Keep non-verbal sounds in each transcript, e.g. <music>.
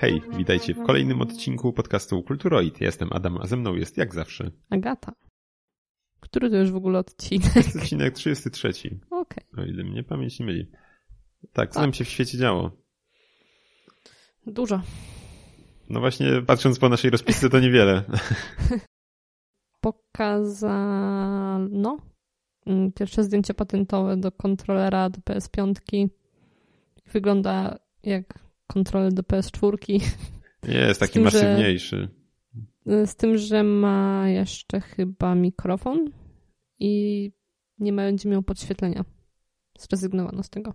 Hej, witajcie w kolejnym odcinku podcastu Kulturoid. Jestem Adam, a ze mną jest jak zawsze Agata. Który to już w ogóle odcinek? jest odcinek 33, Okej. o ile mnie pamięć nie myli. Tak, co nam się w świecie działo? Dużo. No właśnie, patrząc po naszej rozpisce, to niewiele. <laughs> Pokazano mm, pierwsze zdjęcie patentowe do kontrolera do PS5. Wygląda jak kontroler do PS4. Jest taki tym, że- masywniejszy. Z tym, że ma jeszcze chyba mikrofon i nie będzie miał podświetlenia. Zrezygnowano z tego.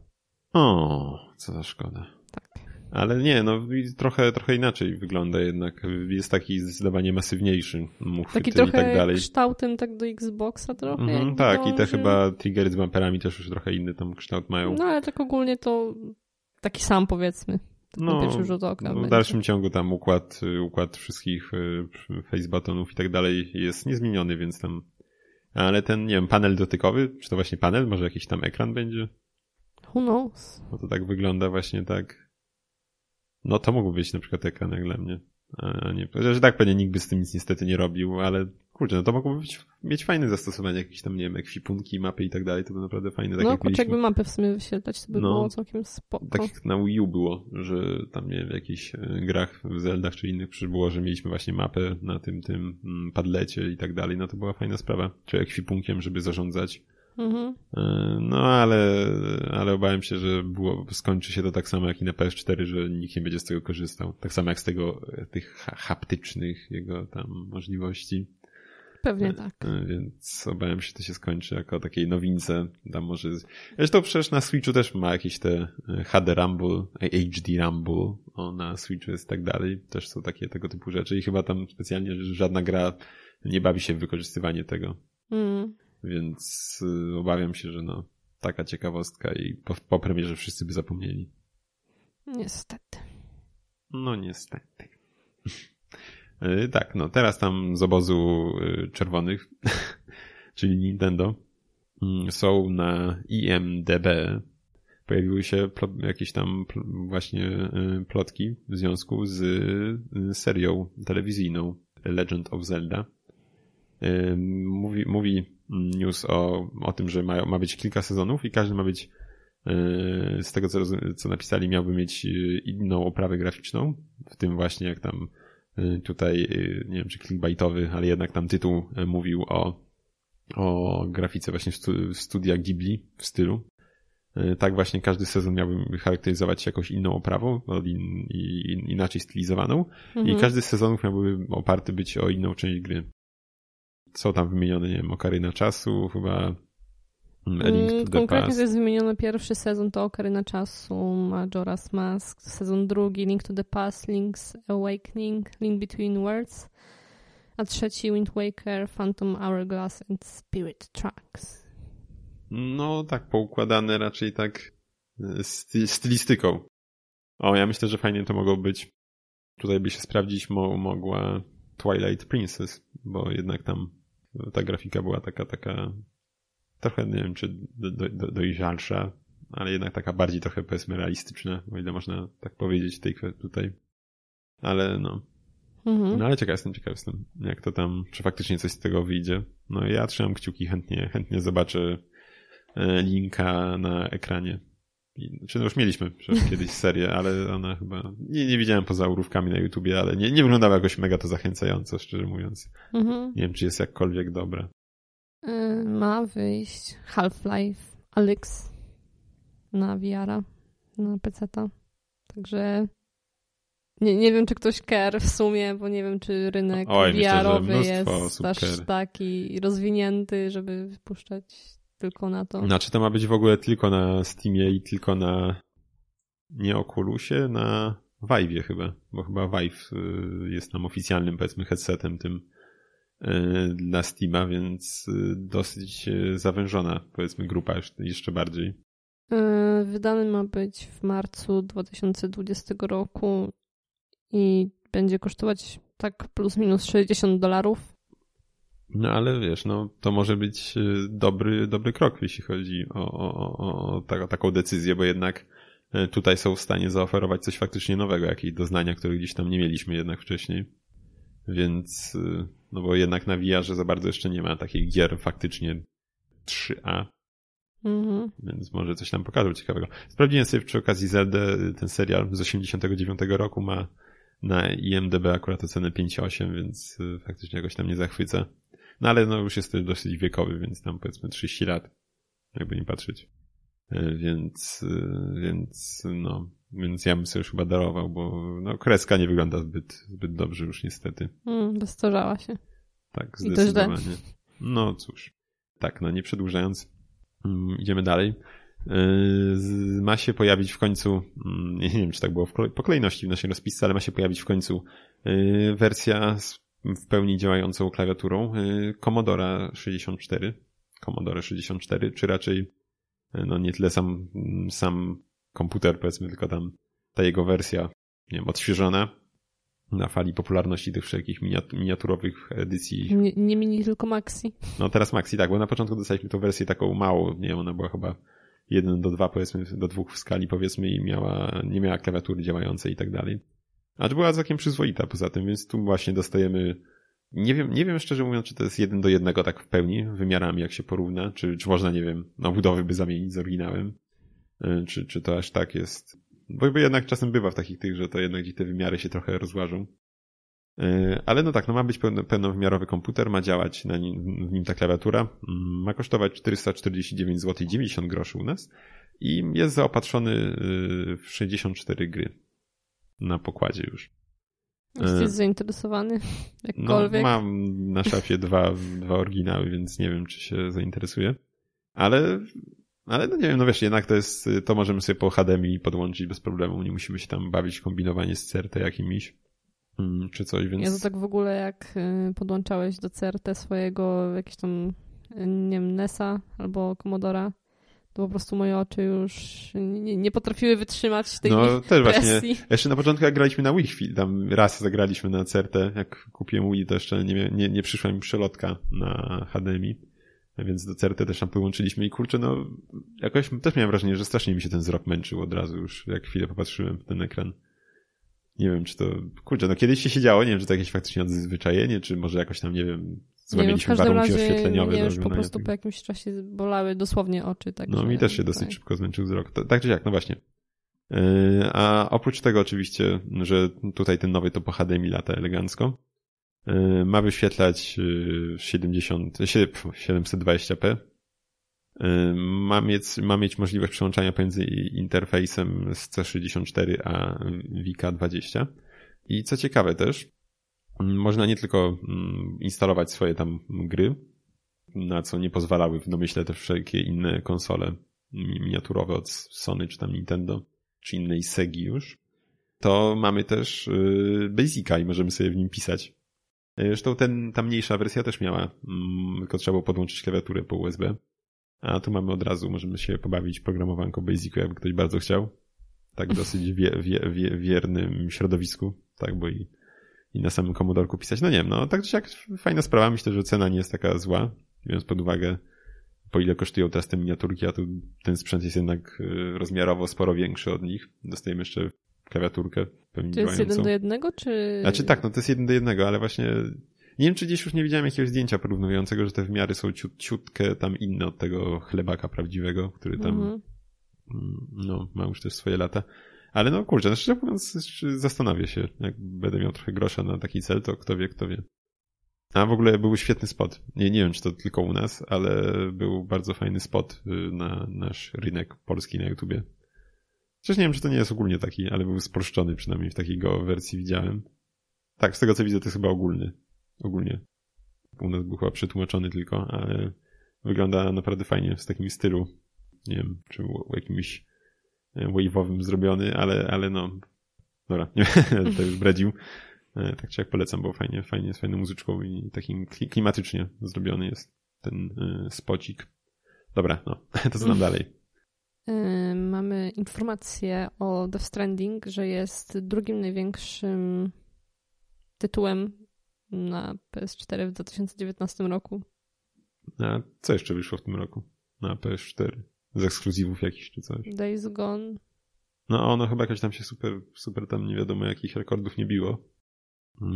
O, co za szkoda. Tak. Ale nie, no i trochę, trochę inaczej wygląda jednak. Jest taki zdecydowanie masywniejszy, Taki i trochę tak dalej. kształtem tak do Xboxa trochę. Jakby tak, i te dąży. chyba triggery z bumperami też już trochę inny tam kształt mają. No ale tak ogólnie to taki sam powiedzmy. Tak na pierwszy rzut oka. no, w dalszym ciągu tam układ, układ wszystkich y, face buttonów i tak dalej jest niezmieniony, więc tam. Ale ten, nie wiem, panel dotykowy, czy to właśnie panel? Może jakiś tam ekran będzie? Who knows? Bo to tak wygląda właśnie tak. No to mógłby być na przykład ekran jak dla mnie. A nie, że tak pewnie nikt by z tym nic niestety nie robił, ale kurczę, no to mogłoby być, mieć fajne zastosowanie, jakieś tam, nie wiem, ekwipunki, mapy i tak dalej, to by naprawdę fajne. Tak no jak kurczę, jakby mapę w sumie wyświetlać, to by No. było całkiem spoko. tak jak na Wii U było, że tam nie wiem, w jakichś e, grach, w Zeldach czy innych przecież było, że mieliśmy właśnie mapę na tym, tym mm, padlecie i tak dalej, no to była fajna sprawa. Czy ekwipunkiem, żeby zarządzać. Mhm. E, No ale, ale obawiam się, że było, skończy się to tak samo jak i na PS4, że nikt nie będzie z tego korzystał. Tak samo jak z tego, e, tych ha- haptycznych jego tam możliwości. Pewnie tak. E, Więc obawiam się, że to się skończy jako takiej nowince. Tam może. Zresztą przecież na Switchu też ma jakieś te e, HD Rumble, e, HD Rumble, o, na Switchu jest tak dalej. Też są takie tego typu rzeczy i chyba tam specjalnie żadna gra nie bawi się w wykorzystywanie tego. Mm. Więc y, obawiam się, że no, taka ciekawostka i po, po premierze wszyscy by zapomnieli. Niestety. No niestety. <laughs> Y, tak, no teraz tam z obozu y, czerwonych, <laughs> czyli Nintendo, mm, są na IMDB. Pojawiły się jakieś tam właśnie y, plotki w związku z serią telewizyjną Legend of Zelda. Mówi, mówi news o, o tym, że ma, ma być kilka sezonów i każdy ma być z tego co, co napisali miałby mieć inną oprawę graficzną, w tym właśnie jak tam tutaj, y, nie wiem czy clickbaitowy, ale jednak tam tytuł y, mówił o, o grafice właśnie w, stu, w studia Ghibli w stylu. Y, Tak właśnie każdy sezon miałby charakteryzować się jakąś inną oprawą, od in, i, in, inaczej stylizowaną i Mhm. każdy z sezonów miałby oparty być o inną część gry. Są tam wymienione, nie wiem, Ocarina Czasu, chyba mm, Mm, Konkretnie Past. to jest wymieniony pierwszy sezon to Ocarina Czasu, Majora's Mask, sezon drugi Link to the Past, Link's Awakening, Link Between Worlds, a trzeci Wind Waker, Phantom Hourglass and Spirit Tracks. No tak, poukładane raczej tak e, sty, stylistyką. O, ja myślę, że fajnie to mogło być. Tutaj by się sprawdzić mo mogła Twilight Princess, bo jednak tam ta grafika była taka, taka trochę, nie wiem, czy do, do, do, dojrzalsza, ale jednak taka bardziej trochę powiedzmy realistyczna, o ile można tak powiedzieć tej tutaj. Ale no, Mhm. no ale ciekaw jestem, ciekaw jestem, jak to tam, czy faktycznie coś z tego wyjdzie. No ja trzymam kciuki, chętnie, chętnie zobaczę e, linka na ekranie. Czy no już mieliśmy <laughs> kiedyś serię, ale ona chyba, nie, nie widziałem poza urywkami na YouTubie, ale nie, nie wyglądała jakoś mega to zachęcająco, szczerze mówiąc. Mhm. Nie wiem, czy jest jakkolwiek dobra. Y, Ma wyjść Half-Life Alyx na VR-a, na PC-ta. Także nie, nie wiem, czy ktoś care w sumie, bo nie wiem, czy rynek Oj, VR-owy jest aż care. taki rozwinięty, żeby wypuszczać tylko na to. Znaczy to ma być w ogóle tylko na Steamie i tylko na nie Oculusie, na Vive'ie chyba, bo chyba Vive y, jest tam oficjalnym powiedzmy headsetem tym dla Steama, więc y, dosyć y, zawężona powiedzmy grupa jeszcze- bardziej. Y, Wydany ma być w marcu 2020 roku i będzie kosztować tak plus minus 60 dolarów. No ale wiesz, no to może być y, dobry, dobry krok, jeśli chodzi o, o, o, o ta, taką decyzję, bo jednak tutaj są w stanie zaoferować coś faktycznie nowego, jakieś doznania, których gdzieś tam nie mieliśmy jednak wcześniej. Więc, no bo jednak na VR, za bardzo jeszcze nie ma takich gier faktycznie 3A. Mhm. Więc może coś tam pokażą ciekawego. Sprawdziłem sobie przy okazji Zelda, ten serial z 89 roku ma na IMDB akurat ocenę 5,8, więc e, faktycznie jakoś tam nie zachwyca. No ale no już jest dosyć wiekowy, więc tam powiedzmy 30 lat, jakby nie patrzeć. E, więc, e, więc no, więc ja bym sobie już chyba darował, bo no, kreska nie wygląda zbyt, zbyt dobrze już niestety. Mm, dostarzała się. Tak, zdecydowanie. No cóż. Tak, no nie przedłużając, mm, idziemy dalej. E, ma się pojawić w końcu, mm, nie wiem czy tak było po kolejności w naszej rozpisce, ale ma się pojawić w końcu wersja w pełni działającą klawiaturą Commodore 64. Commodore 64, czy raczej no nie tyle sam, sam komputer, powiedzmy, tylko tam ta jego wersja, nie wiem, odświeżona na fali popularności tych wszelkich miniaturowych edycji. Nie, nie mini, tylko maxi. No teraz maxi, tak, bo na początku dostaliśmy tą wersję taką małą, nie wiem, ona była chyba 1 do 2, powiedzmy, do 2 w skali, powiedzmy, i miała, nie miała klawiatury działającej i tak dalej. Acz była całkiem przyzwoita poza tym, więc tu właśnie dostajemy nie wiem, nie wiem szczerze mówiąc, czy to jest jeden do jednego tak w pełni, wymiarami jak się porówna, czy, czy można, nie wiem, na budowy by zamienić z oryginałem, czy, czy to aż tak jest. Bo jednak czasem bywa w takich tych, że to jednak gdzie te wymiary się trochę rozłażą. E, ale no tak, no ma być pełnowymiarowy komputer, ma działać na nim, w nim ta klawiatura, mm, ma kosztować 449 zł 90 groszy u nas i jest zaopatrzony e, w 64 gry na pokładzie już. Jesteś zainteresowany? <laughs> Jakkolwiek? No, mam na szafie dwa, dwa oryginały, więc nie wiem, czy się zainteresuje. Ale, ale no nie wiem, no wiesz, jednak to jest, to możemy sobie po HDMI podłączyć bez problemu. Nie musimy się tam bawić kombinowanie z CRT jakimiś mm, czy coś, więc... Ja to tak w ogóle jak y, podłączałeś do CRT swojego jakiegoś tam, y, nie wiem, NESa albo Commodora, to po prostu moje oczy już nie, nie potrafiły wytrzymać tej No <laughs> też presji. właśnie. Jeszcze na początku jak graliśmy na chwili, tam raz zagraliśmy na CRT, jak kupiłem Wii to jeszcze nie, nie, nie przyszła mi przelotka na HDMI, więc do CRT też tam połączyliśmy i kurczę, no jakoś też miałem wrażenie, że strasznie mi się ten wzrok męczył od razu już, jak chwilę popatrzyłem w ten ekran. Nie wiem, czy to, kurczę, no kiedyś się siedziało, nie wiem, czy to jakieś faktycznie odzwyczajenie, czy może jakoś tam, nie wiem, Złamiliśmy warunki razie oświetleniowe. Mnie już po prostu po jakimś czasie bolały dosłownie oczy. Tak no mi też się dosyć szybko zmęczył wzrok. Tak czy jak, no właśnie. E, a oprócz tego oczywiście, że tutaj ten nowy to po HDMI lata elegancko. E, ma wyświetlać 70, e, 720p. Ma mieć, ma mieć możliwość przełączania pomiędzy interfejsem z C64 a VK20. I co ciekawe też, można nie tylko mm, instalować swoje tam gry, na co nie pozwalały w domyśle te wszelkie inne konsole miniaturowe od Sony czy tam Nintendo, czy innej Segi już, to mamy też y, Basica i możemy sobie w nim pisać. Zresztą ten, ta mniejsza wersja też miała, mm, tylko trzeba było podłączyć klawiaturę po USB. A tu mamy od razu, możemy się pobawić programowanką Basicu, jakby ktoś bardzo chciał. Tak dosyć wie, wie, wie, wiernym środowisku, tak, bo i i na samym komodorku pisać. No nie wiem, no tak czy jak fajna sprawa. Myślę, że cena nie jest taka zła, biorąc pod uwagę po ile kosztują teraz te miniaturki, a tu ten sprzęt jest jednak y, rozmiarowo sporo większy od nich. Dostajemy jeszcze klawiaturkę pewnie To jest jeden do jednego, czy... Znaczy tak, no to jest jeden do jednego, ale właśnie nie wiem, czy gdzieś już nie widziałem jakiegoś zdjęcia porównującego, że te wymiary są ciut, ciutkę tam inne od tego chlebaka prawdziwego, który tam mhm. mm no, ma już też swoje lata. Ale no kurczę, no szczerze mówiąc, zastanawiam się, jak będę miał trochę grosza na taki cel, to kto wie, kto wie. A w ogóle był świetny spot. Nie, nie wiem, czy to tylko u nas, ale był bardzo fajny spot y, na nasz rynek polski na YouTubie. Chociaż nie wiem, czy to nie jest ogólnie taki, ale był spolszczony, przynajmniej w takiej go wersji widziałem. Tak, z tego co widzę, to jest chyba ogólny. Ogólnie. U nas był chyba przetłumaczony tylko, ale wygląda naprawdę fajnie w takim stylu. Nie wiem, czy jakimś wave'owym zrobiony, ale, ale no, dobra, nie, <laughs> to już bredził. E, tak czy jak polecam, bo fajnie, fajnie, z fajną muzyczką i takim klimatycznie zrobiony jest ten e, spocik. Dobra, no, <laughs> to co nam dalej? Mamy informację o Death Stranding, że jest drugim największym tytułem na PS4 w 2019 roku. A co jeszcze wyszło w tym roku na PS4? Z ekskluzywów jakichś czy coś? Days Gone. No ono chyba jakoś tam się super, super tam nie wiadomo jakich rekordów nie biło.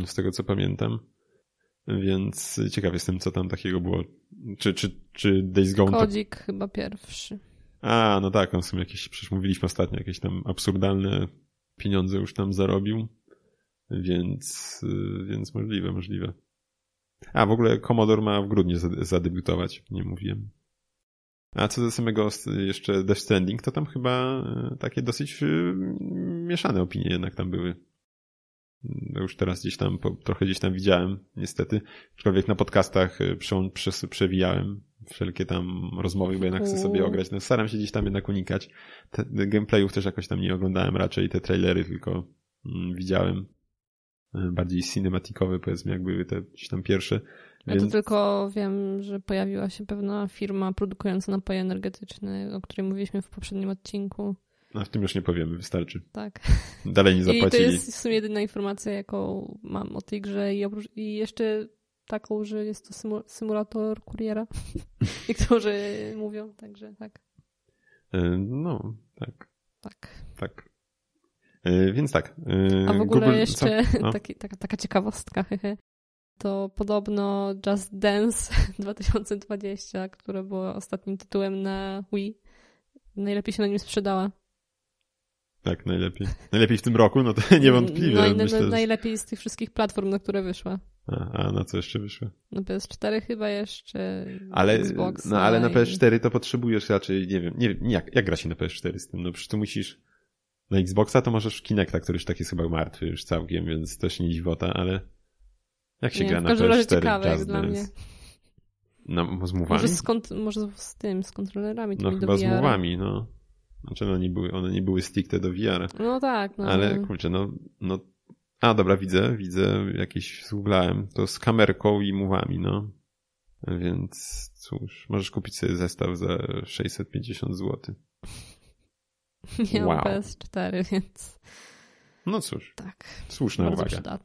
Z tego co pamiętam. Więc ciekaw jestem, co tam takiego było. Czy, czy, czy Days Gone... Kodzik to... chyba pierwszy. A, no tak, on w sumie jakieś, przecież mówiliśmy ostatnio, jakieś tam absurdalne pieniądze już tam zarobił. Więc, więc możliwe, możliwe. A, w ogóle Commodore ma w grudniu zadebiutować, nie mówiłem. A co do samego jeszcze Death Stranding, to tam chyba e, takie dosyć mieszane opinie jednak tam były. No już teraz gdzieś tam, trochę gdzieś tam widziałem, niestety. Aczkolwiek na podcastach prze, prze, przewijałem wszelkie tam rozmowy, bo jednak chcę sobie ograć. No staram się gdzieś tam jednak unikać. Te, gameplayów też jakoś tam nie oglądałem raczej, te trailery tylko mm, widziałem. Bardziej cinematikowe powiedzmy, jak były te gdzieś tam pierwsze. Ja Więc... to tylko wiem, że pojawiła się pewna firma produkująca napoje energetyczne, o której mówiliśmy w poprzednim odcinku. A w tym już nie powiemy, wystarczy. Tak. Dalej nie zapłacili. <laughs> I to jest w sumie jedyna informacja, jaką mam o tej grze i, oprócz... i jeszcze taką, że jest to symulator kuriera. <laughs> Niektórzy mówią, także tak. E, no, tak. Tak. Tak. E, więc tak. E, A w ogóle Google... jeszcze <laughs> taki, taka, taka ciekawostka <laughs> to podobno Just Dance 2020, które było ostatnim tytułem na Wii, najlepiej się na nim sprzedała. Tak, najlepiej. Najlepiej w tym roku, no to <laughs> niewątpliwie. No i myślę, najlepiej z tych wszystkich platform, na które wyszła. A, a na co jeszcze wyszła? Na PS4 chyba jeszcze, ale, Xbox. No ale na PS4 to potrzebujesz raczej, nie wiem, nie wiem, jak, jak gra się na PS4 z tym? No przecież tu musisz, na Xboxa to możesz Kinecta, który już taki jest chyba martwy już całkiem, więc też nie dziwota, ale jak się nie, gra na PS4 ciekawe, Just dla mnie. No, z mówami? Może z, kont- może z tym, z kontrolerami. No chyba z mówami, no. Znaczy one nie były, one nie były stricte do VR. No tak, no. Ale kurczę, no, no. A dobra, widzę, widzę, jakieś zgooglałem. To z kamerką i mówami, no. Więc cóż, możesz kupić sobie zestaw za 650 zł. Nie wow. mam PS4, więc... No cóż. Tak. Słuszna Bardzo uwaga.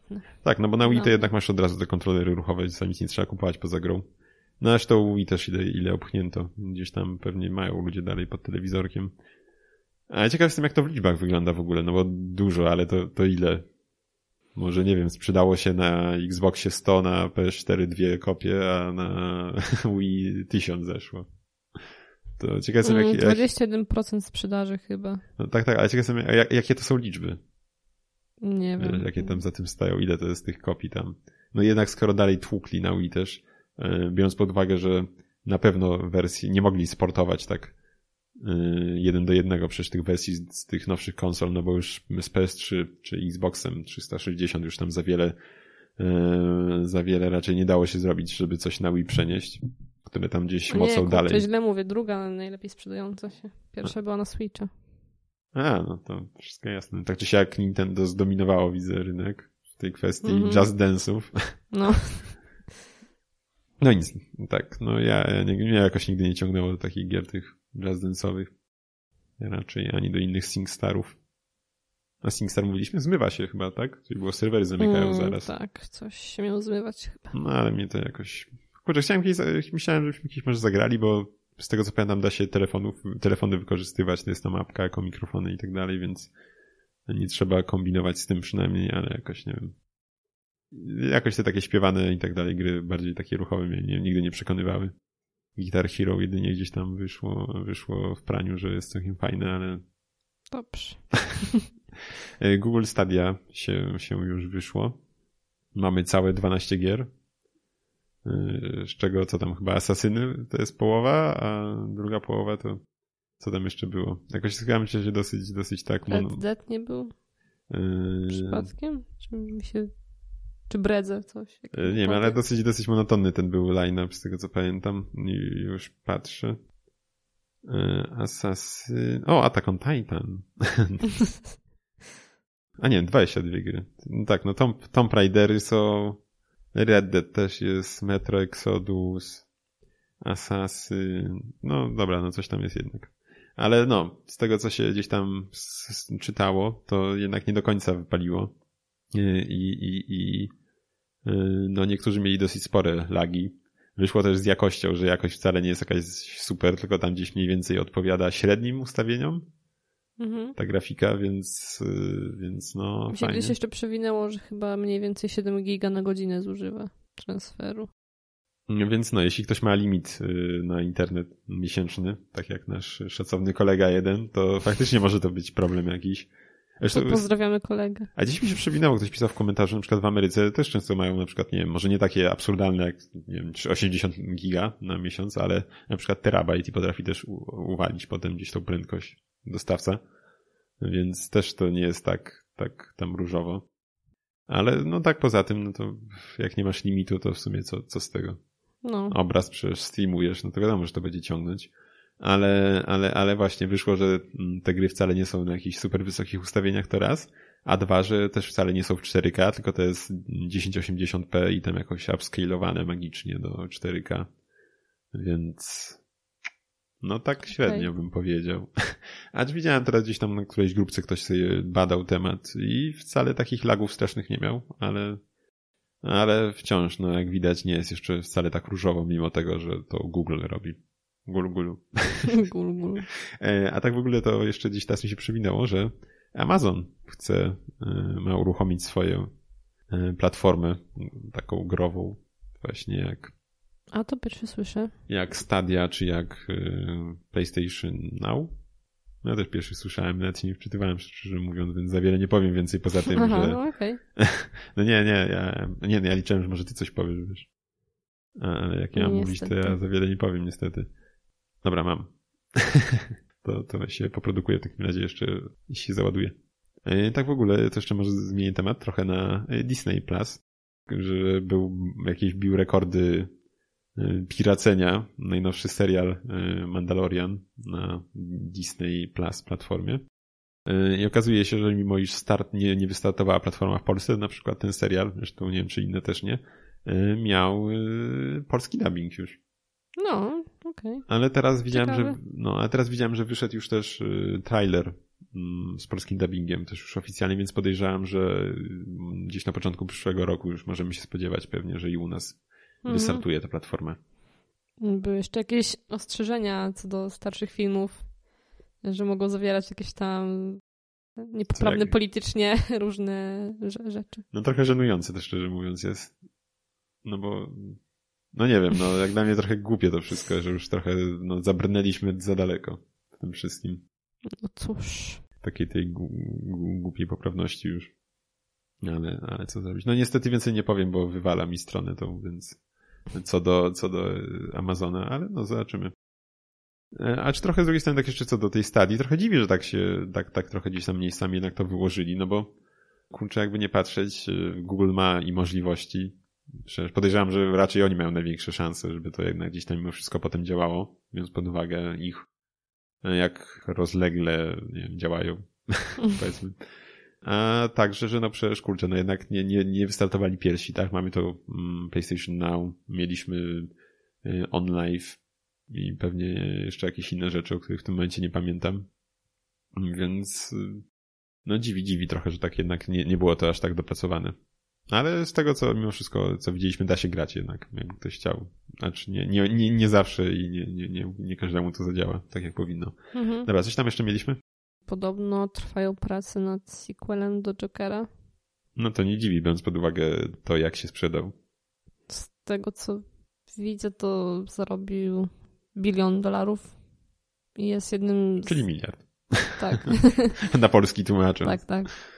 Tak, no bo na Wii to no. jednak masz od razu te kontrolery ruchowe, za nic nie trzeba kupować poza grą. No zresztą Wii też ile, ile opchnięto. Gdzieś tam pewnie mają ludzie dalej pod telewizorkiem. A ciekaw jestem, jak to w liczbach wygląda w ogóle, no bo dużo, ale to, to ile? Może, nie wiem, sprzedało się na Xboxie 100, na PS4 dwie kopie, a na <laughs> Wii 1000 zeszło. To ciekaw jestem, jak, jak... 21% sprzedaży chyba. No tak, tak, ale ciekaw jestem, jak, jakie to są liczby. Nie wiem. Jakie tam za tym stają, ile to jest tych kopii tam. No jednak skoro dalej tłukli na Wii też, e, biorąc pod uwagę, że na pewno wersji nie mogli sportować tak jeden do jednego przecież tych wersji z tych nowszych konsol, no bo już z PS3 czy Xboxem 360 już tam za wiele e, za wiele raczej nie dało się zrobić, żeby coś na Wii przenieść, które tam gdzieś mocą dalej. Nie, źle mówię, druga najlepiej sprzedająca się. Pierwsza była na Switcha. A, no to wszystko jasne. Tak czy siak Nintendo zdominowało, widzę, rynek w tej kwestii mm -hmm. Just Dance'ów. No. <laughs> No nic, tak, no ja, ja nie, mnie jakoś nigdy nie ciągnęło do takich gier tych Dance'owych. Raczej ani do innych SingStarów. A SingStar mówiliśmy? Zmywa się chyba, tak? Czyli było serwery zamykają mm, zaraz. Tak, coś się miało zmywać chyba. No ale mnie to jakoś... Kurczę, chciałem kiedyś, myślałem, żebyśmy kiedyś może zagrali, bo z tego co pamiętam da się telefonów, telefony wykorzystywać, to jest tam apka jako mikrofony i tak dalej, więc nie trzeba kombinować z tym przynajmniej, ale jakoś nie wiem. Jakoś te takie śpiewane i tak dalej gry bardziej takie ruchowe mnie nie, nigdy nie przekonywały. Guitar Hero jedynie gdzieś tam wyszło, wyszło w praniu, że jest całkiem fajne, ale... Dobrze. <laughs> Google Stadia się, się już wyszło. Mamy całe 12 gier z czego co tam chyba Asasyny to jest połowa, a druga połowa to co tam jeszcze było? Jakoś chyba się, że dosyć, dosyć tak... Red mon... Dead nie był? Yy... Przypadkiem? Czy mi się... Czy Bredze coś? Yy, nie wiem, ale dosyć, dosyć monotonny ten był line-up z tego co pamiętam. Już patrzę. Yy, Assassin... O, Attack on Titan. <laughs> A nie, 22 gry. No tak, no Tomb, Tomb Raidery są Red Dead też jest, Metro Exodus, Assassin, no dobra, no coś tam jest jednak. Ale no, z tego co się gdzieś tam czytało, to jednak nie do końca wypaliło. I, i, i no niektórzy mieli dosyć spore lagi. Wyszło też z jakością, że jakość wcale nie jest jakaś super, tylko tam gdzieś mniej więcej odpowiada średnim ustawieniom. Mhm. ta grafika, więc, y, więc no Mi się fajnie. gdzieś jeszcze przewinęło, że chyba mniej więcej 7 giga na godzinę zużywa transferu. Więc no, jeśli ktoś ma limit y, na internet miesięczny, tak jak nasz szacowny kolega jeden, to faktycznie może to być problem jakiś. To Zresztą, pozdrawiamy kolegę. a dziś mi się przewinęło, ktoś pisał w komentarzu, na przykład w Ameryce też często mają na przykład, nie wiem, może nie takie absurdalne jak, nie wiem, czy 80 giga na miesiąc, ale na przykład terabajt i potrafi też uwalić potem gdzieś tą prędkość dostawca. Więc też to nie jest tak, tak tam różowo. Ale no tak poza tym, no to jak nie masz limitu, to w sumie co, co z tego? No. obraz przecież streamujesz, no to wiadomo, że to będzie ciągnąć. Ale, ale, ale właśnie wyszło, że mm, te gry wcale nie są na jakichś super wysokich ustawieniach, to raz. A dwa, że też wcale nie są w 4K, tylko to jest 1080p i tam jakoś upscalowane magicznie do 4K. Więc no tak średnio bym powiedział. <laughs> Acz widziałem teraz gdzieś tam na którejś grupce ktoś sobie badał temat i wcale takich lagów strasznych nie miał, ale ale wciąż, no jak widać, nie jest jeszcze wcale tak różowo, mimo tego, że to Google robi. Gulu, gulu. <laughs> Gul, gul. E, A tak w ogóle to jeszcze gdzieś teraz mi się przewinęło, że Amazon chce, e, ma uruchomić swoją e, platformę taką grową, właśnie jak, A to pierwszy słyszę. jak Stadia, czy jak PlayStation Now. No ja też pierwszy słyszałem, nawet się nie wczytywałem, szczerze mówiąc, więc za wiele nie powiem więcej poza tym, Aha, że... no okej. <laughs> No nie, nie, ja, nie, nie, ja liczyłem, że może ty coś powiesz, wiesz. Ale jak ja mam mówić, to ja za wiele nie powiem, niestety. Dobra, mam. to, to się poprodukuję w takim razie jeszcze, jeśli się załaduje. E, Tak w ogóle, to jeszcze może zmienię temat trochę na e, Disney Plus, że był, jakieś bił rekordy e, piracenia, najnowszy serial Mandalorian na Disney Plus platformie. I okazuje się, że mimo iż start nie, nie wystartowała platforma w Polsce, na przykład ten serial, zresztą nie wiem czy inne też nie, miał polski dubbing już. No, okej. Ale teraz widziałem, że no, ale teraz widziałem, że wyszedł już też y, trailer mm, z polskim dubbingiem, też już oficjalnie, więc podejrzewam, że mm, gdzieś na początku przyszłego roku już możemy się spodziewać pewnie, że i u nas Mhm. wystartuje ta platforma. Były jeszcze jakieś ostrzeżenia co do starszych filmów, że mogą zawierać jakieś tam niepoprawne jak- politycznie <laughs> różne rze- rzeczy. No trochę żenujące też szczerze mówiąc jest. No bo no nie wiem, no jak dla mnie trochę głupie to wszystko, że już trochę no, zabrnęliśmy za daleko w tym wszystkim. No cóż. takiej tej gu- gu- głupiej poprawności już. Ale, ale co zrobić? No niestety więcej nie powiem, bo wywala mi stronę tą, więc co do, co do Amazona, ale no zobaczymy. E, A czy trochę z drugiej strony tak jeszcze co do tej stadii, trochę dziwi, że tak się, tak, tak trochę gdzieś tam miejscami jednak to wyłożyli, no bo kurczę, jakby nie patrzeć, e, Google ma i możliwości. Podejrzewam, że raczej oni mają największe szanse, żeby to jednak gdzieś tam mimo wszystko potem działało, biorąc pod uwagę ich, e, jak rozlegle nie wiem, działają, <laughs> powiedzmy. A także, że no przecież kurczę, no jednak nie, nie, nie wystartowali pierwsi, tak? Mamy to mm, PlayStation Now, mieliśmy y, OnLive i pewnie jeszcze jakieś inne rzeczy, o których w tym momencie nie pamiętam. Więc y, no dziwi, dziwi trochę, że tak jednak nie, nie było to aż tak dopracowane. Ale z tego, co mimo wszystko, co widzieliśmy, da się grać jednak, jakby ktoś chciał. Znaczy nie, nie, nie, nie zawsze i nie, nie, nie, nie każdemu to zadziała, tak jak powinno. Mhm. Dobra, coś tam jeszcze mieliśmy? Podobno trwają prace nad sequelem do Jokera. No to nie dziwi, biorąc pod uwagę to, jak się sprzedał. Z tego co widzę, to zarobił bilion dolarów. I jest jednym z... Czyli miliard. Tak, <laughs> Na polski tłumacząc. tak, tak.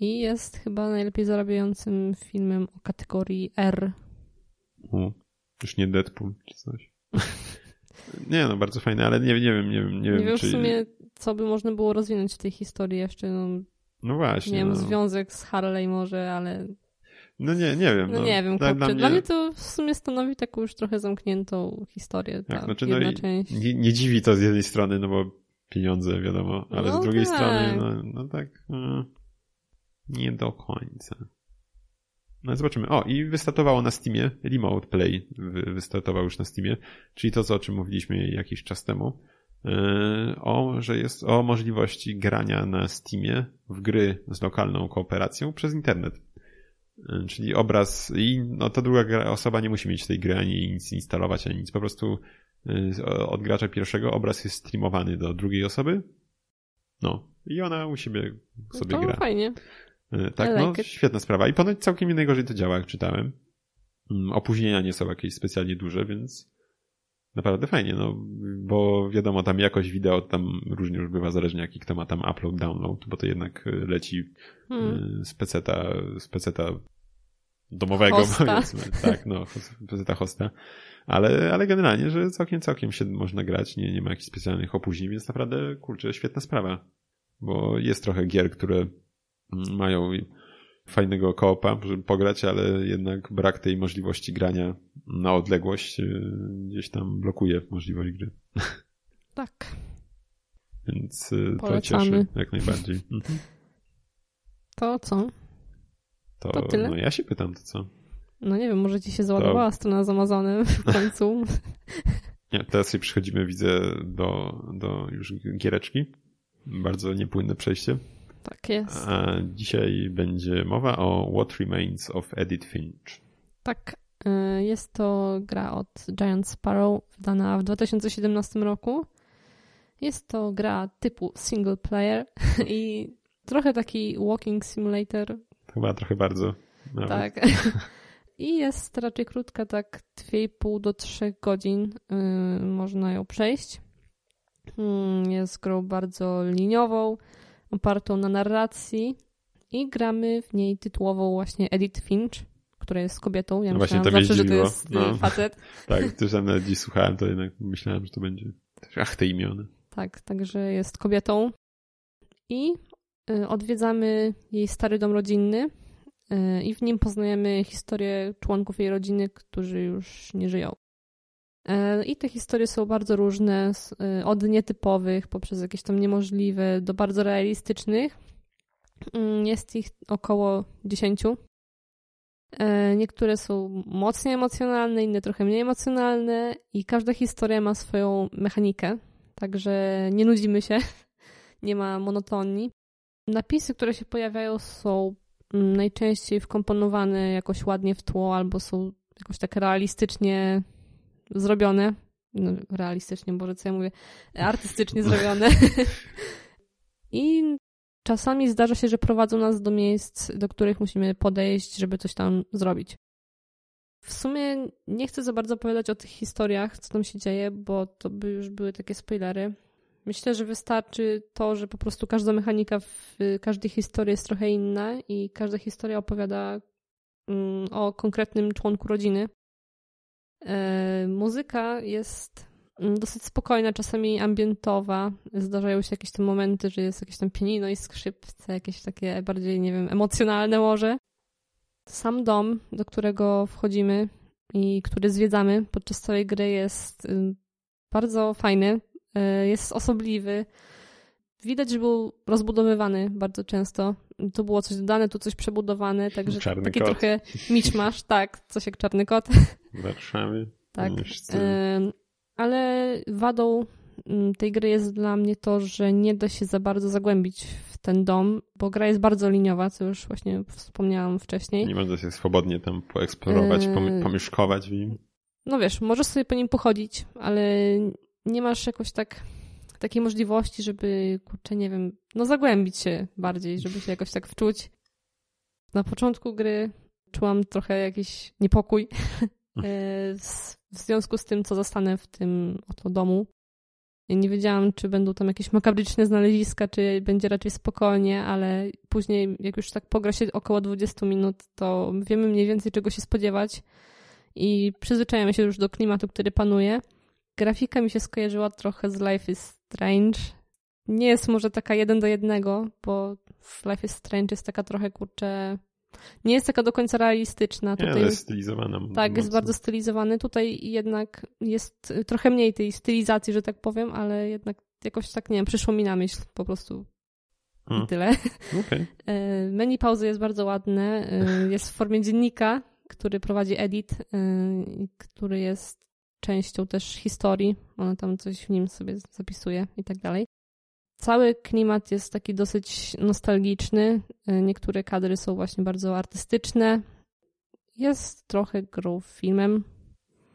I jest chyba najlepiej zarabiającym filmem o kategorii R. U, już nie Deadpool czy coś. <laughs> nie, no bardzo fajne, ale nie, nie wiem, nie wiem, nie Nie wiem, wiem czy... w sumie, co by można było rozwinąć w tej historii jeszcze. No, No właśnie. nie wiem, no. związek z Harley może, ale no nie, nie wiem. no, nie wiem, dla, kurczę. dla, mnie, mnie to w sumie stanowi taką już trochę zamkniętą historię, ta tak, znaczy, no, część. nie, nie dziwi to z jednej strony, no bo pieniądze, wiadomo, ale No z drugiej tak. strony, no, no tak, no, nie do końca. No zobaczymy. O, i wystartowało na Steamie, Remote Play wy, wystartował już na Steamie, czyli to, co, o czym mówiliśmy jakiś czas temu, yy, o, że jest o możliwości grania na Steamie w gry z lokalną kooperacją przez internet. Yy, Czyli obraz i no to druga osoba nie musi mieć tej gry ani nic instalować, ani nic. Po prostu yy, od gracza pierwszego obraz jest streamowany do drugiej osoby. No. i ona u siebie sobie to gra. fajnie. E, Tak, I no like it. świetna sprawa. I ponoć całkiem nie najgorzej to działa, jak czytałem. Mm, Opóźnienia nie są jakieś specjalnie duże, więc naprawdę fajnie, no bo wiadomo, tam jakość wideo tam różnie już bywa, zależnie jaki kto ma tam upload, download, bo to jednak e, leci Hmm. y, z peceta, z peceta domowego, Hosta. powiedzmy. Tak, no, peceta hosta. Ale, ale generalnie, że całkiem, całkiem się można grać, nie, nie ma jakichś specjalnych opóźnień, więc naprawdę, kurczę, świetna sprawa. Bo jest trochę gier, które mają fajnego koopa, żeby pograć, ale jednak brak tej możliwości grania na odległość y, gdzieś tam blokuje możliwość gry. <laughs> Tak. Więc y, to Polecamy. cieszy jak najbardziej. <laughs> Mhm. To co? To, To tyle? no ja się pytam, to co? No nie wiem, może ci się załadowała strona z Amazonem w <laughs> końcu. Nie, teraz sobie przechodzimy, widzę, do, do już giereczki. Bardzo niepłynne przejście. Tak jest. A dzisiaj będzie mowa o What Remains of Edith Finch. Tak. y, Jest to gra od Giant Sparrow, wydana w 2017 roku. Jest to gra typu single player <laughs> i trochę taki walking simulator, Chyba trochę bardzo. Nawet. tak. <laughs> I jest raczej krótka, tak 2,5 do 3 godzin y, można ją przejść. Mm, Jest grą bardzo liniową, opartą na narracji i gramy w niej tytułową właśnie Edith Finch, która jest kobietą. Ja No właśnie, myślałam to mnie zawsze, że to jest y, No. facet. <laughs> Tak, też nawet dziś słuchałem, to jednak myślałem, że to będzie. Ach, te imiona. Tak, także jest kobietą. I y, odwiedzamy jej stary dom rodzinny y, i w nim poznajemy historię członków jej rodziny, którzy już nie żyją. Y, I te historie są bardzo różne, y, od nietypowych poprzez jakieś tam niemożliwe do bardzo realistycznych. Mm, Jest ich około 10. E, Niektóre są mocniej emocjonalne, inne trochę mniej emocjonalne i każda historia ma swoją mechanikę, także nie nudzimy się, <laughs> nie ma monotonii. Napisy, które się pojawiają są mm, najczęściej wkomponowane jakoś ładnie w tło albo są jakoś tak realistycznie zrobione. No, realistycznie, Boże, co ja mówię? Artystycznie zrobione. I czasami zdarza się, że prowadzą nas do miejsc, do których musimy podejść, żeby coś tam zrobić. W sumie nie chcę za bardzo opowiadać o tych historiach, co tam się dzieje, bo to by już były takie spoilery. Myślę, że wystarczy to, że po prostu każda mechanika w każdej historii jest trochę inna i każda historia opowiada mm, o konkretnym członku rodziny. E, muzyka jest mm, dosyć spokojna, czasami ambientowa. Zdarzają się jakieś tam momenty, że jest jakieś tam pianino i skrzypce, jakieś takie bardziej, nie wiem, emocjonalne może. Sam dom, do którego wchodzimy i który zwiedzamy podczas całej gry jest y, bardzo fajny, y, jest osobliwy. Widać, że był rozbudowywany bardzo często. Tu było coś dodane, tu coś przebudowane, także Czarny taki kot. trochę <laughs> miszmasz, tak, coś jak czarny kot. W Warszawie. Tak. Ym, Ale wadą ym, tej gry jest dla mnie to, że nie da się za bardzo zagłębić w ten dom, bo gra jest bardzo liniowa, co już właśnie wspomniałam wcześniej. Nie można się swobodnie tam poeksplorować, pom- pomieszkować w nim. No wiesz, możesz sobie po nim pochodzić, ale nie masz jakoś tak takiej możliwości, żeby, kurczę, nie wiem, no zagłębić się bardziej, żeby się jakoś tak wczuć. Na początku gry czułam trochę jakiś niepokój <laughs> e, w związku z tym, co zostanę w tym oto domu. Nie wiedziałam, czy będą tam jakieś makabryczne znaleziska, czy będzie raczej spokojnie, ale później, jak już tak pogra się około 20 minut, to wiemy mniej więcej, czego się spodziewać i przyzwyczajamy się już do klimatu, który panuje. Grafika mi się skojarzyła trochę z Life is Strange. Nie jest może taka jeden do jednego, bo Life is Strange jest taka trochę, kurczę, nie jest taka do końca realistyczna. Tutaj jest stylizowana. tak, jest mocno. bardzo stylizowany. Tutaj jednak jest y, trochę mniej tej stylizacji, że tak powiem, ale jednak jakoś tak, nie wiem, przyszło mi na myśl po prostu i Hmm. tyle. E, <laughs> Menu pauzy jest bardzo ładne. e, Jest w formie dziennika, który prowadzi Edit, i który jest częścią też historii. Ona tam coś w nim sobie zapisuje i tak dalej. Cały klimat jest taki dosyć nostalgiczny. E, Niektóre kadry są właśnie bardzo artystyczne. Jest trochę grą filmem,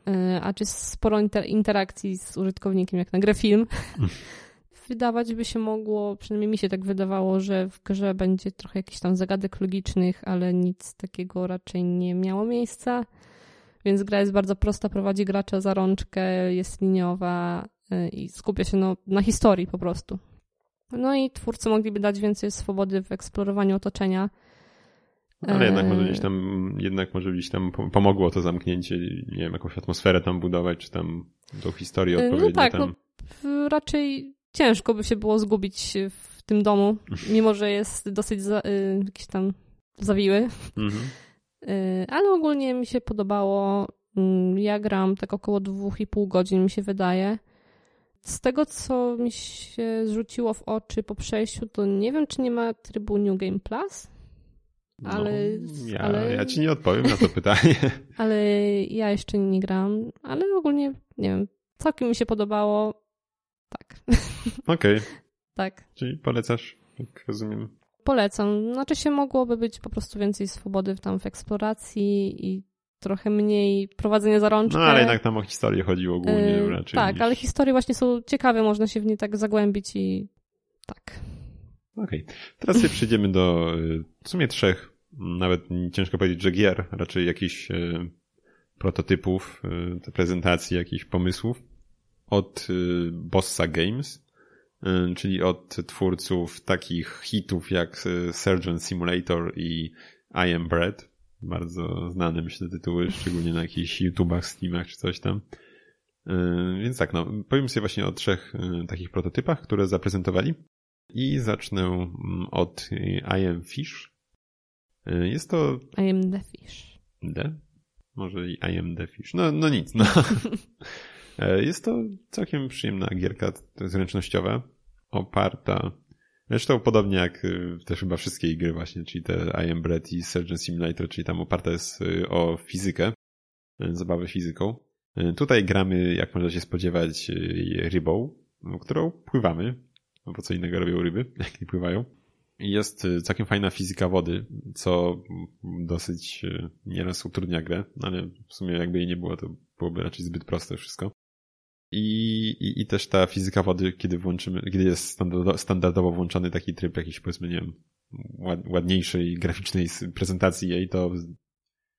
e, a czy sporo inter- interakcji z użytkownikiem, jak na grę film. <laughs> wydawać by się mogło, przynajmniej mi się tak wydawało, że w grze będzie trochę jakichś tam zagadek logicznych, ale nic takiego raczej nie miało miejsca. Więc gra jest bardzo prosta, prowadzi gracza za rączkę, jest liniowa y, i skupia się no, na historii po prostu. No i twórcy mogliby dać więcej swobody w eksplorowaniu otoczenia. Ale jednak może gdzieś tam, jednak może gdzieś tam pomogło to zamknięcie, nie wiem, jakąś atmosferę tam budować, czy tam tą historię Y, odpowiednio No tak, tam. no, raczej ciężko by się było zgubić w tym domu, mimo że jest dosyć za, y, jakiś tam zawiły. Mhm. Y, ale ogólnie mi się podobało. Mm, Ja gram tak około dwóch i pół godzin, mi się wydaje. Z tego, co mi się zrzuciło w oczy po przejściu, to nie wiem, czy nie ma trybu New Game Plus, ale, No, ja, ale, ja ci nie odpowiem na to pytanie. <laughs> ale ja jeszcze nie gram. Ale ogólnie, nie wiem, całkiem mi się podobało. Tak, <laughs> Okej, tak. czyli polecasz, jak rozumiem. Polecam. Znaczy się mogłoby być po prostu więcej swobody w, tam w eksploracji i trochę mniej prowadzenia za rączkę. No ale jednak tam o historię chodziło głównie Yy, raczej. tak, niż... ale historie właśnie są ciekawe, można się w nie tak zagłębić i tak. Okej. Teraz sobie przejdziemy do y, w sumie trzech, m, nawet ciężko powiedzieć, że gier, raczej jakichś y, prototypów, y, prezentacji, jakichś pomysłów od y, Bossa Games, czyli od twórców takich hitów jak y, Surgeon Simulator i I Am Bread. Bardzo znane myślę tytuły, szczególnie na jakichś YouTubach, Steamach czy coś tam. Y, Więc tak, no, powiem sobie właśnie o trzech y, takich prototypach, które zaprezentowali. I zacznę mm, od y, I am Fish. Y, Jest to I am the fish. D? Może i I am the Fish. No, no nic, no. <laughs> Jest to całkiem przyjemna gierka zręcznościowa, oparta, zresztą podobnie jak y, też chyba wszystkie gry właśnie, czyli te I am Bread i Surgeon Simulator, czyli tam oparta jest y, o fizykę, y, zabawę fizyką. Tutaj gramy, jak można się spodziewać, rybą, no, którą pływamy, no bo co innego robią ryby, <laughs> jak nie pływają. Jest całkiem fajna fizyka wody, co dosyć nieraz utrudnia grę, ale w sumie jakby jej nie było, to byłoby raczej zbyt proste wszystko. I, i, i też ta fizyka wody, kiedy włączymy, kiedy jest standardo, standardowo włączony taki tryb jakiś powiedzmy, nie wiem, ład, ładniejszej graficznej prezentacji jej, to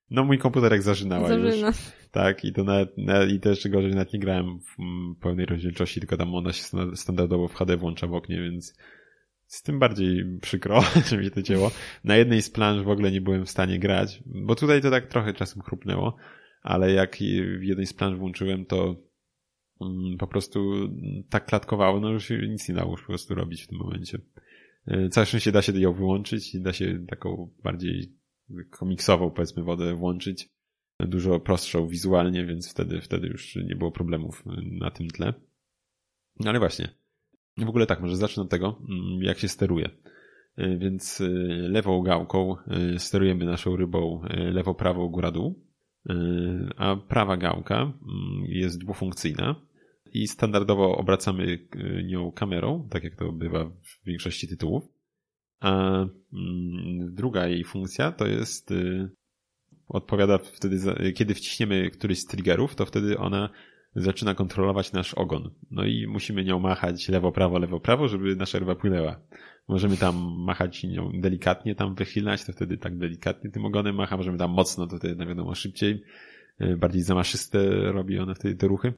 no mój komputerek zażynała już. Zażyna. Tak, i to nawet, nawet i też gorzej nawet nie grałem w pełnej rozdzielczości, tylko tam ona się sta- standardowo w HD włącza w oknie, więc z tym bardziej przykro, <laughs> że mi to cięło. Na jednej z planż w ogóle nie byłem w stanie grać, bo tutaj to tak trochę czasem chrupnęło, ale jak w jednej z planż włączyłem, to po prostu tak klatkowało, no już nic nie dało już po prostu robić w tym momencie. E, Całe szczęście da się ją wyłączyć i da się taką bardziej komiksową, powiedzmy, wodę włączyć dużo prostszą wizualnie, więc wtedy, wtedy już nie było problemów na tym tle. No ale właśnie. W ogóle tak, może zacznę od tego, mm, jak się steruje. Y, Więc lewą gałką sterujemy naszą rybą lewo-prawą góra-dół, a prawa gałka mm, jest dwufunkcyjna i standardowo obracamy y, nią kamerą, tak jak to bywa w większości tytułów. A mm, druga jej funkcja to jest y, odpowiada wtedy, za, kiedy wciśniemy któryś z triggerów, to wtedy ona zaczyna kontrolować nasz ogon. No i musimy nią machać lewo, prawo, lewo, prawo, żeby nasza ryba płynęła. Możemy tam machać nią delikatnie, tam wychylać, to wtedy tak delikatnie tym ogonem macha. Możemy tam mocno, to wtedy no wiadomo szybciej. Y, Bardziej zamaszyste robi one wtedy te ruchy.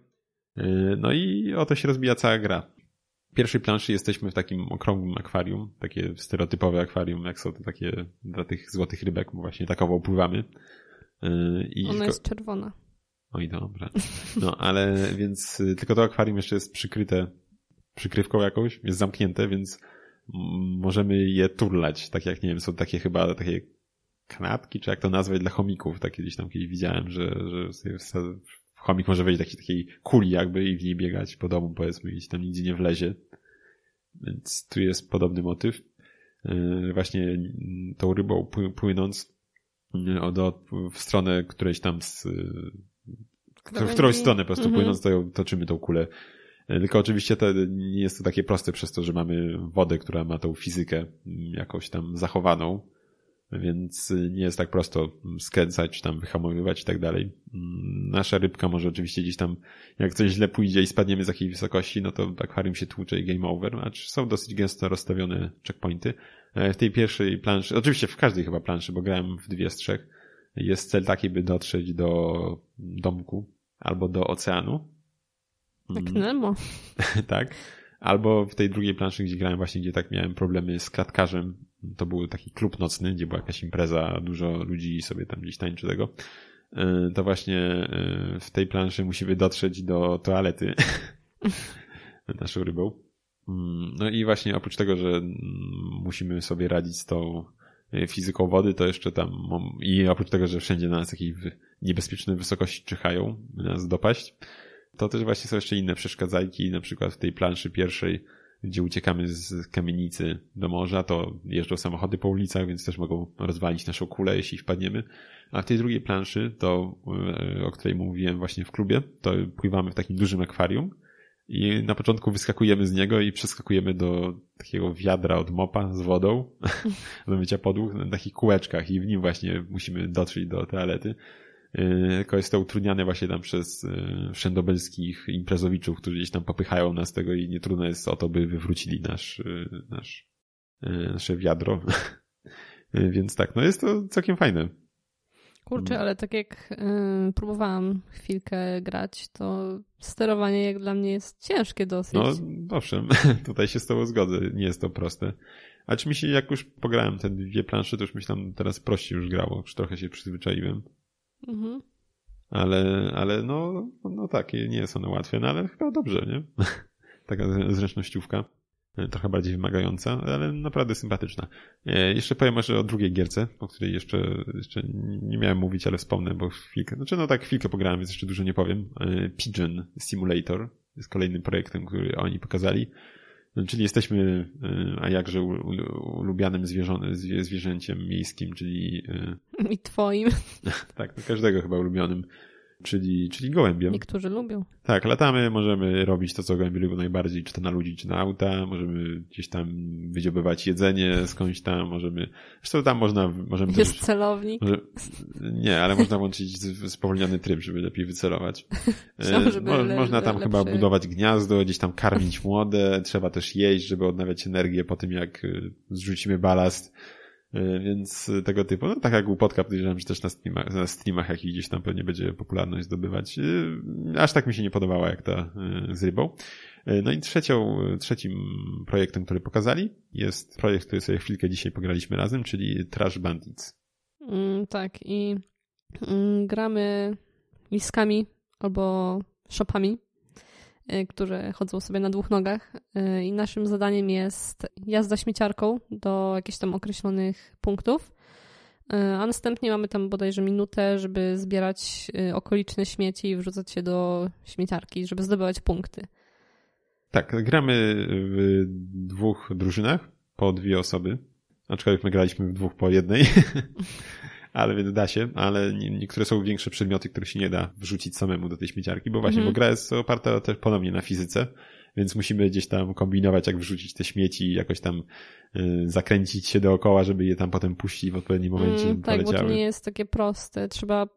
Y, No i oto się rozbija cała gra. W pierwszej planszy jesteśmy w takim okrągłym akwarium, takie stereotypowe akwarium, jak są to takie dla tych złotych rybek, bo właśnie takowo pływamy. Y, I Ona jest czerwona. Oj, dobra. <laughs> No, ale więc y, tylko to akwarium jeszcze jest przykryte przykrywką jakąś, jest zamknięte, więc możemy je turlać, tak jak, nie wiem, są takie chyba takie kanapki, czy jak to nazwać dla chomików, tak kiedyś tam kiedyś widziałem, że, że sobie chomik może wejść do takiej, takiej kuli jakby i w niej biegać po domu powiedzmy i tam nigdzie nie wlezie. Więc tu jest podobny motyw. Yy, Właśnie tą rybą pły- płynąc od, w stronę którejś tam z, yy, w którąś stronę po prostu Mhm. płynąc, to toczymy tą kulę. E, Tylko oczywiście to nie jest to takie proste przez to, że mamy wodę, która ma tą fizykę jakoś tam zachowaną. Więc nie jest tak prosto skręcać, tam wyhamowywać i tak dalej. Nasza rybka może oczywiście gdzieś tam, jak coś źle pójdzie i spadniemy z jakiejś wysokości, no to akwarium się tłucze i game over, acz są dosyć gęsto rozstawione checkpointy. E, w tej pierwszej planszy, oczywiście w każdej chyba planszy, bo grałem w dwie z trzech, jest cel taki, by dotrzeć do domku albo do oceanu. Jak mm. Nemo. <laughs> tak. Albo w tej drugiej planszy, gdzie grałem właśnie, gdzie tak miałem problemy z klatkarzem. To był taki klub nocny, gdzie była jakaś impreza, dużo ludzi sobie tam gdzieś tańczy tego. E, to właśnie e, w tej planszy musimy dotrzeć do toalety <laughs> naszą rybą. Mm, no i właśnie oprócz tego, że mm, musimy sobie radzić z tą e, fizyką wody, to jeszcze tam i oprócz tego, że wszędzie na nas jakieś niebezpieczne wysokości czyhają nas dopaść, to też właśnie są jeszcze inne przeszkadzajki, na przykład w tej planszy pierwszej, gdzie uciekamy z kamienicy do morza, to jeżdżą samochody po ulicach, więc też mogą rozwalić naszą kulę, jeśli wpadniemy. A w tej drugiej planszy, to e, o której mówiłem właśnie w klubie, to pływamy w takim dużym akwarium i na początku wyskakujemy z niego i przeskakujemy do takiego wiadra od mopa z wodą <laughs> do mycia podłóg na takich kółeczkach i w nim właśnie musimy dotrzeć do toalety. E, tylko jest to utrudniane właśnie tam przez e, wszędobelskich imprezowiczów, którzy gdzieś tam popychają nas tego i nie trudno jest o to, by wywrócili nasz, e, nasz, nasze wiadro. <laughs> Więc tak, no jest to całkiem fajne. Kurczę, mm. ale tak jak y, próbowałam chwilkę grać, to sterowanie jak dla mnie jest ciężkie dosyć. No owszem, <laughs> tutaj się z tobą zgodzę, nie jest to proste. A czy mi się, jak już pograłem te dwie plansze, to już mi się tam teraz prościej już grało, już trochę się przyzwyczaiłem. Mhm. Ale, ale no, no tak, nie są one łatwe, no ale chyba dobrze, nie? <laughs> Taka zręcznościówka. Trochę bardziej wymagająca, ale naprawdę sympatyczna. E, jeszcze powiem może o drugiej gierce, o której jeszcze, jeszcze nie miałem mówić, ale wspomnę, bo chwilkę, znaczy no tak chwilkę pograłem, więc jeszcze dużo nie powiem. E, Pigeon Simulator jest kolejnym projektem, który oni pokazali. Czyli jesteśmy, e, a jakże ulubianym zwierzęciem miejskim, czyli... I twoim. <laughs> tak, no każdego chyba ulubionym czyli, czyli gołębiem. Niektórzy lubią. Tak, latamy, możemy robić to, co gołębie lubią najbardziej, czy to na ludzi, czy na auta, możemy gdzieś tam wydziobywać jedzenie skądś tam, możemy, zresztą tam można... Możemy Jest też, celownik? Może, nie, ale można włączyć spowolniony tryb, żeby lepiej wycelować. <laughs> Żeby Mo, le, można tam lepszy. chyba budować gniazdo, gdzieś tam karmić młode, trzeba też jeść, żeby odnawiać energię po tym, jak y, zrzucimy balast. E, więc tego typu, no taka głupotka podejrzewam, że też na streamach, na streamach jakich gdzieś tam pewnie będzie popularność zdobywać. E, aż tak mi się nie podobała jak ta e, z rybą. No i trzecią, trzecim projektem, który pokazali jest projekt, który sobie chwilkę dzisiaj pograliśmy razem, czyli Trash Bandits. Mm, tak i mm, gramy liskami albo shopami Y, które chodzą sobie na dwóch nogach y, i naszym zadaniem jest jazda śmieciarką do jakichś tam określonych punktów, y, a następnie mamy tam bodajże minutę, żeby zbierać okoliczne śmieci i wrzucać je do śmieciarki, żeby zdobywać punkty. Tak, gramy w dwóch drużynach, po dwie osoby, aczkolwiek my graliśmy w dwóch po jednej. <laughs> ale więc da się, ale niektóre są większe przedmioty, których się nie da wrzucić samemu do tej śmieciarki, bo właśnie, mm. bo gra jest oparta też ponownie na fizyce, więc musimy gdzieś tam kombinować, jak wrzucić te śmieci, jakoś tam y, zakręcić się dookoła, żeby je tam potem puścić w odpowiednim momencie. Mm, tak, poleciały. bo to nie jest takie proste. Trzeba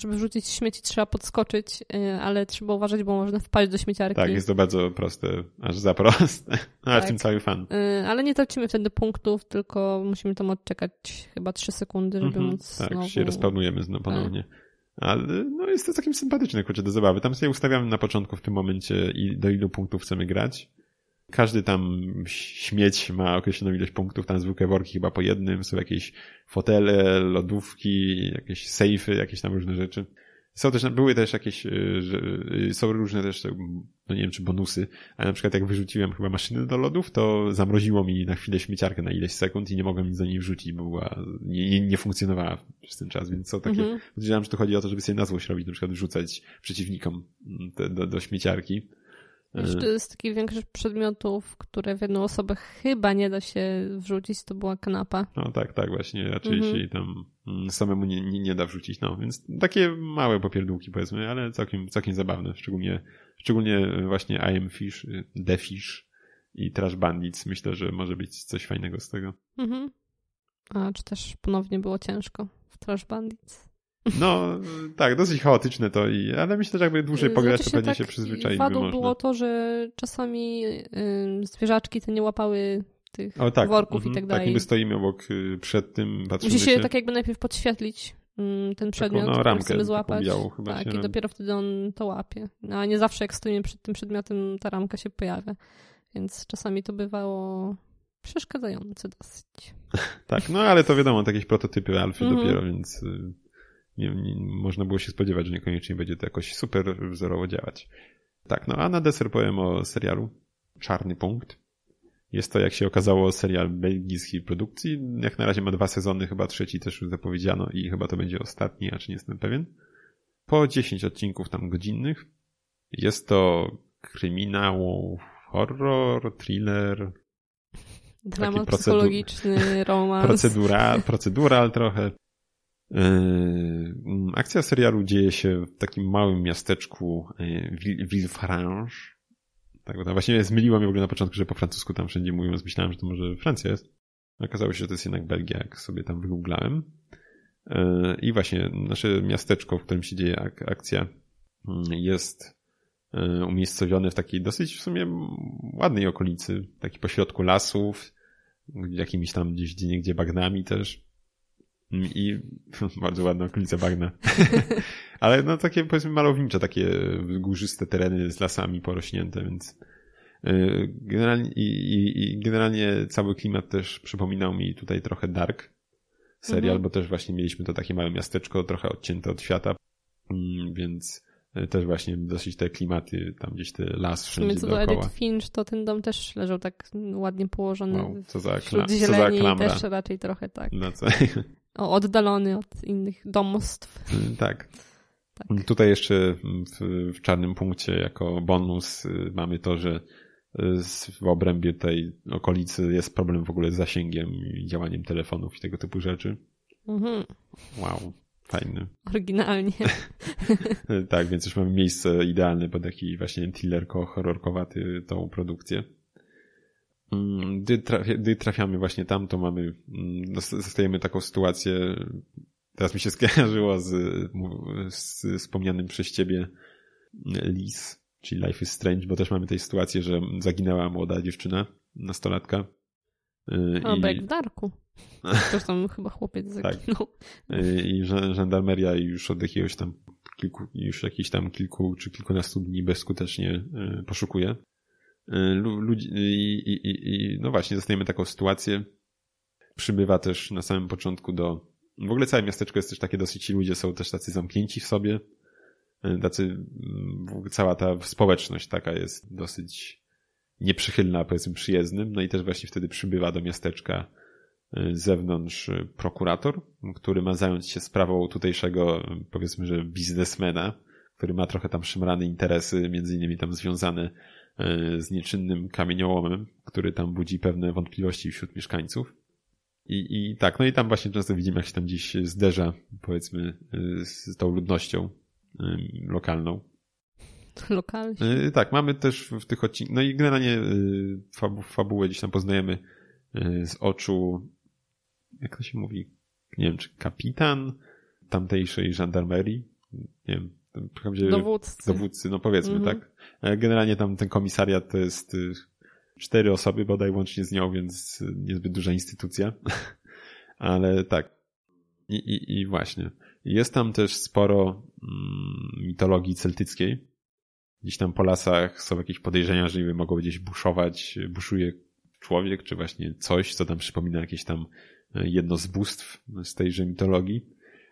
żeby wrzucić śmieci trzeba podskoczyć, y, ale trzeba uważać, bo można wpaść do śmieciarki. Tak, jest to bardzo proste, aż za proste, <laughs> ale tak. w tym cały fan. Y, ale nie tracimy wtedy punktów, tylko musimy tam odczekać chyba 3 sekundy, żeby mm -hmm. móc Tak, znowu... się respawnujemy znowu ponownie. Tak. Ale no jest to całkiem sympatyczne, kurczę, do zabawy. Tam sobie ustawiamy na początku w tym momencie i do ilu punktów chcemy grać. Każdy tam śmieć ma określoną ilość punktów, tam zwykłe worki chyba po jednym, są jakieś fotele, lodówki, jakieś sejfy, jakieś tam różne rzeczy. Są też, były też jakieś, y, y, są różne też, no nie wiem czy bonusy, ale na przykład jak wyrzuciłem chyba maszynę do lodów, to zamroziło mi na chwilę śmieciarkę na ileś sekund i nie mogłem nic do niej wrzucić, bo była, nie, nie, nie funkcjonowała przez ten czas, więc są takie, mhm. podejrzewam, że to chodzi o to, żeby sobie na złość robić, na przykład wrzucać przeciwnikom te, do, do śmieciarki. Jeszcze z takich większych przedmiotów, które w jedną osobę chyba nie da się wrzucić, to była kanapa. No tak, tak, właśnie. Raczej mhm. się tam mm, samemu nie, nie, nie, da wrzucić. No, więc takie małe popierdółki powiedzmy, ale całkiem, całkiem zabawne. Szczególnie, szczególnie właśnie I Am Fish, The Fish i Trash Bandits. Myślę, że może być coś fajnego z tego. Mhm. A czy też ponownie było ciężko w Trash Bandits? No, tak, dosyć chaotyczne to, i, ale myślę, że jakby dłużej pograć, to pewnie tak się przyzwyczaić wadą można. było to, że czasami y, zwierzaczki te nie łapały tych o, tak. worków mhm. i tak dalej. Tak, niby stoimy obok y, przed tym, patrzymy Musi się, się tak jakby najpierw podświetlić mm, ten przedmiot, Taką, no, ramkę chcemy złapać. Białą, chyba tak, i dopiero wtedy on to łapie. No, a nie zawsze jak stoimy przed tym przedmiotem, ta ramka się pojawia. Więc czasami to bywało przeszkadzające dosyć. <laughs> tak, no ale to wiadomo, jakieś prototypy alfy -hmm. dopiero, więc y, nie, nie, można było się spodziewać, że niekoniecznie będzie to jakoś super wzorowo działać. Tak, no a na deser powiem o serialu Czarny Punkt. Jest to, jak się okazało, serial belgijskiej produkcji. Jak na razie ma dwa sezony, chyba trzeci też już zapowiedziano i chyba to będzie ostatni, a czy nie jestem pewien. Po 10 odcinków tam godzinnych. Jest to kryminał, horror, thriller. Dramat psychologiczny, romans. Procedura, procedural trochę. Yy, akcja serialu dzieje się w takim małym miasteczku yy, Villefranche. Tak, właśnie zmyliło mnie w ogóle na początku, że po francusku tam wszędzie mówią, myślałem, że to może Francja jest. Okazało się, że to jest jednak Belgia, jak sobie tam wygooglałem. Yy, I właśnie nasze miasteczko, w którym się dzieje ak akcja, jest umiejscowione w takiej dosyć w sumie ładnej okolicy, taki pośrodku lasów, jakimiś tam gdzieś gdzie gdzie bagnami też. I <laughs> bardzo ładna okolica bagna. <laughs> Ale no takie powiedzmy malownicze, takie górzyste tereny z lasami porośnięte, więc y, generalnie, i, i, generalnie cały klimat też przypominał mi tutaj trochę Dark serial, mhm. bo też właśnie mieliśmy to takie małe miasteczko, trochę odcięte od świata, mm, więc y, też właśnie dosyć te klimaty, tam gdzieś te las wszędzie co dookoła. do Edith Finch, to ten dom też leżał tak ładnie położony wow, co za wśród zieleni, co za też raczej trochę tak. No co? <laughs> oddalony od innych domostw. Tak. tak. Tutaj jeszcze w, w czarnym punkcie jako bonus y, mamy to, że y, w obrębie tej okolicy jest problem w ogóle z zasięgiem i działaniem telefonów i tego typu rzeczy. Mhm. Wow, fajny. Oryginalnie. <laughs> <laughs> tak, więc już mamy miejsce idealne pod taki właśnie thrillerko-horrorkowaty tą produkcję. Mm, gdy, gdy trafiamy właśnie tam, to mamy, mm, zostajemy taką sytuację, teraz mi się <laughs> skojarzyło z, z wspomnianym przez ciebie Lis, czyli Life is Strange, bo też mamy tej sytuację, że zaginęła młoda dziewczyna, nastolatka. Y, A, I... w Darku. <laughs> Zresztą chyba chłopiec zaginął. Tak. I żandarmeria już od jakiegoś tam kilku, już jakichś tam kilku czy kilkunastu dni bezskutecznie y, poszukuje. Y, ludzi, i, i, i, no właśnie, zostajemy taką sytuację. Przybywa też na samym początku do. W ogóle całe miasteczko jest też takie dosyć, ci ludzie są też tacy zamknięci w sobie. Y, tacy, mm, cała ta społeczność taka jest dosyć nieprzychylna, powiedzmy, przyjezdnym. No i też właśnie wtedy przybywa do miasteczka y, z zewnątrz prokurator, który ma zająć się sprawą tutejszego, powiedzmy, że biznesmena, który ma trochę tam szymrane interesy, między innymi tam związane z nieczynnym kamieniołomem, który tam budzi pewne wątpliwości wśród mieszkańców. I, I tak, no i tam właśnie często widzimy, jak się tam gdzieś zderza, powiedzmy, e, z tą ludnością lokalną. Lokalnie. Tak, mamy też w tych odcinkach, no i generalnie fabu, fabułę gdzieś tam poznajemy z oczu, jak to się mówi, nie wiem, czy kapitan tamtejszej żandarmerii, nie wiem, dowódcy. dowódcy, no powiedzmy, mhm. tak. E, generalnie tam ten komisariat to jest y, cztery osoby bodaj łącznie z nią, więc niezbyt duża instytucja. <laughs> Ale tak. I, i, I właśnie. Jest tam też sporo mm, mitologii celtyckiej. Gdzieś tam po lasach są jakieś podejrzenia, że mogą gdzieś buszować, buszuje człowiek, czy właśnie coś, co tam przypomina jakieś tam e, jedno z bóstw z tejże mitologii.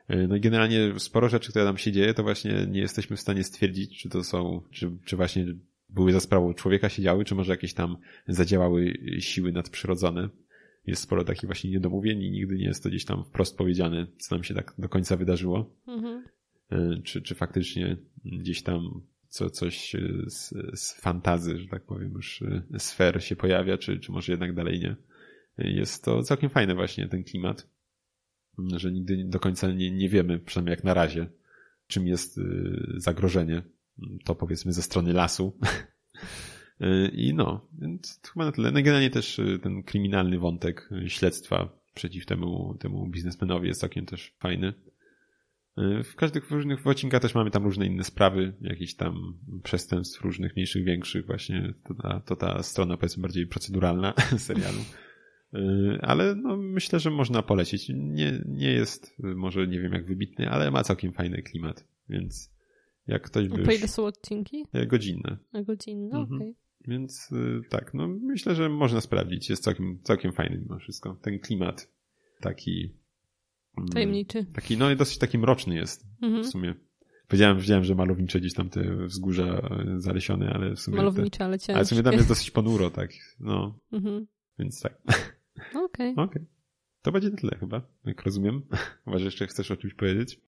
E, no i generalnie sporo rzeczy, które tam się dzieje, to właśnie nie jesteśmy w stanie stwierdzić, czy to są, czy, czy właśnie były za sprawą człowieka się działy, czy może jakieś tam zadziałały siły nadprzyrodzone. Jest sporo takich właśnie niedomówień i nigdy nie jest to gdzieś tam wprost powiedziane, co nam się tak do końca wydarzyło. Mhm. E, czy, czy faktycznie gdzieś tam co, coś z, z fantazy, że tak powiem, już sfer się pojawia, czy, czy może jednak dalej nie. Jest to całkiem fajne właśnie ten klimat że nigdy do końca nie, nie wiemy, przynajmniej jak na razie, czym jest y, zagrożenie. To powiedzmy ze strony lasu. <laughs> Y, I no, więc chyba na tyle. No generalnie też y, ten kryminalny wątek śledztwa przeciw temu, temu biznesmenowi jest całkiem też fajny. W każdych różnych odcinkach też mamy tam różne inne sprawy, jakieś tam przestępstw różnych, mniejszych, większych, właśnie to ta, to ta strona powiedzmy bardziej proceduralna <laughs> serialu. Ale no, myślę, że można polecić. Nie, nie jest może nie wiem jak wybitny, ale ma całkiem fajny klimat, więc jak ktoś by... Po ile są odcinki? Godzinne. A godzinne, mhm. okej. Okay. Więc tak, no myślę, że można sprawdzić. Jest całkiem, całkiem fajny mimo wszystko. Ten klimat taki Mm. Tajemniczy. Taki, no i dosyć taki mroczny jest mhm. w sumie. Powiedziałem, wiedziałem, że malownicze gdzieś tam te wzgórza e, zalesione, ale w sumie... Malownicze, ale ciężkie. Ale w sumie tam jest dosyć ponuro, tak. No. Mhm. Więc tak. Okej. Okay. Okay. To będzie tyle chyba, jak rozumiem. <laughs> Chyba, że jeszcze chcesz o czymś powiedzieć?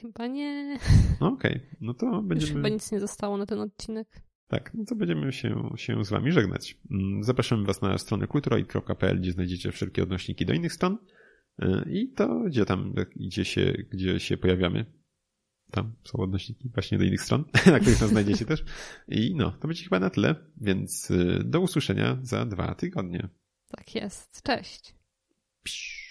Chyba nie. No okej, okay. no to będziemy... Już chyba nic nie zostało na ten odcinek. Tak, no to będziemy się, się z wami żegnać. Mm, zapraszamy was na stronę kulturoi.pl, gdzie znajdziecie wszelkie odnośniki do innych stron. E, I to gdzie tam, gdzie się, gdzie się pojawiamy. Tam są odnośniki właśnie do innych stron, <laughs> na których nas znajdziecie też. I no, to będzie chyba na tyle, więc e, do usłyszenia za dwa tygodnie. Tak jest. Cześć. Psz.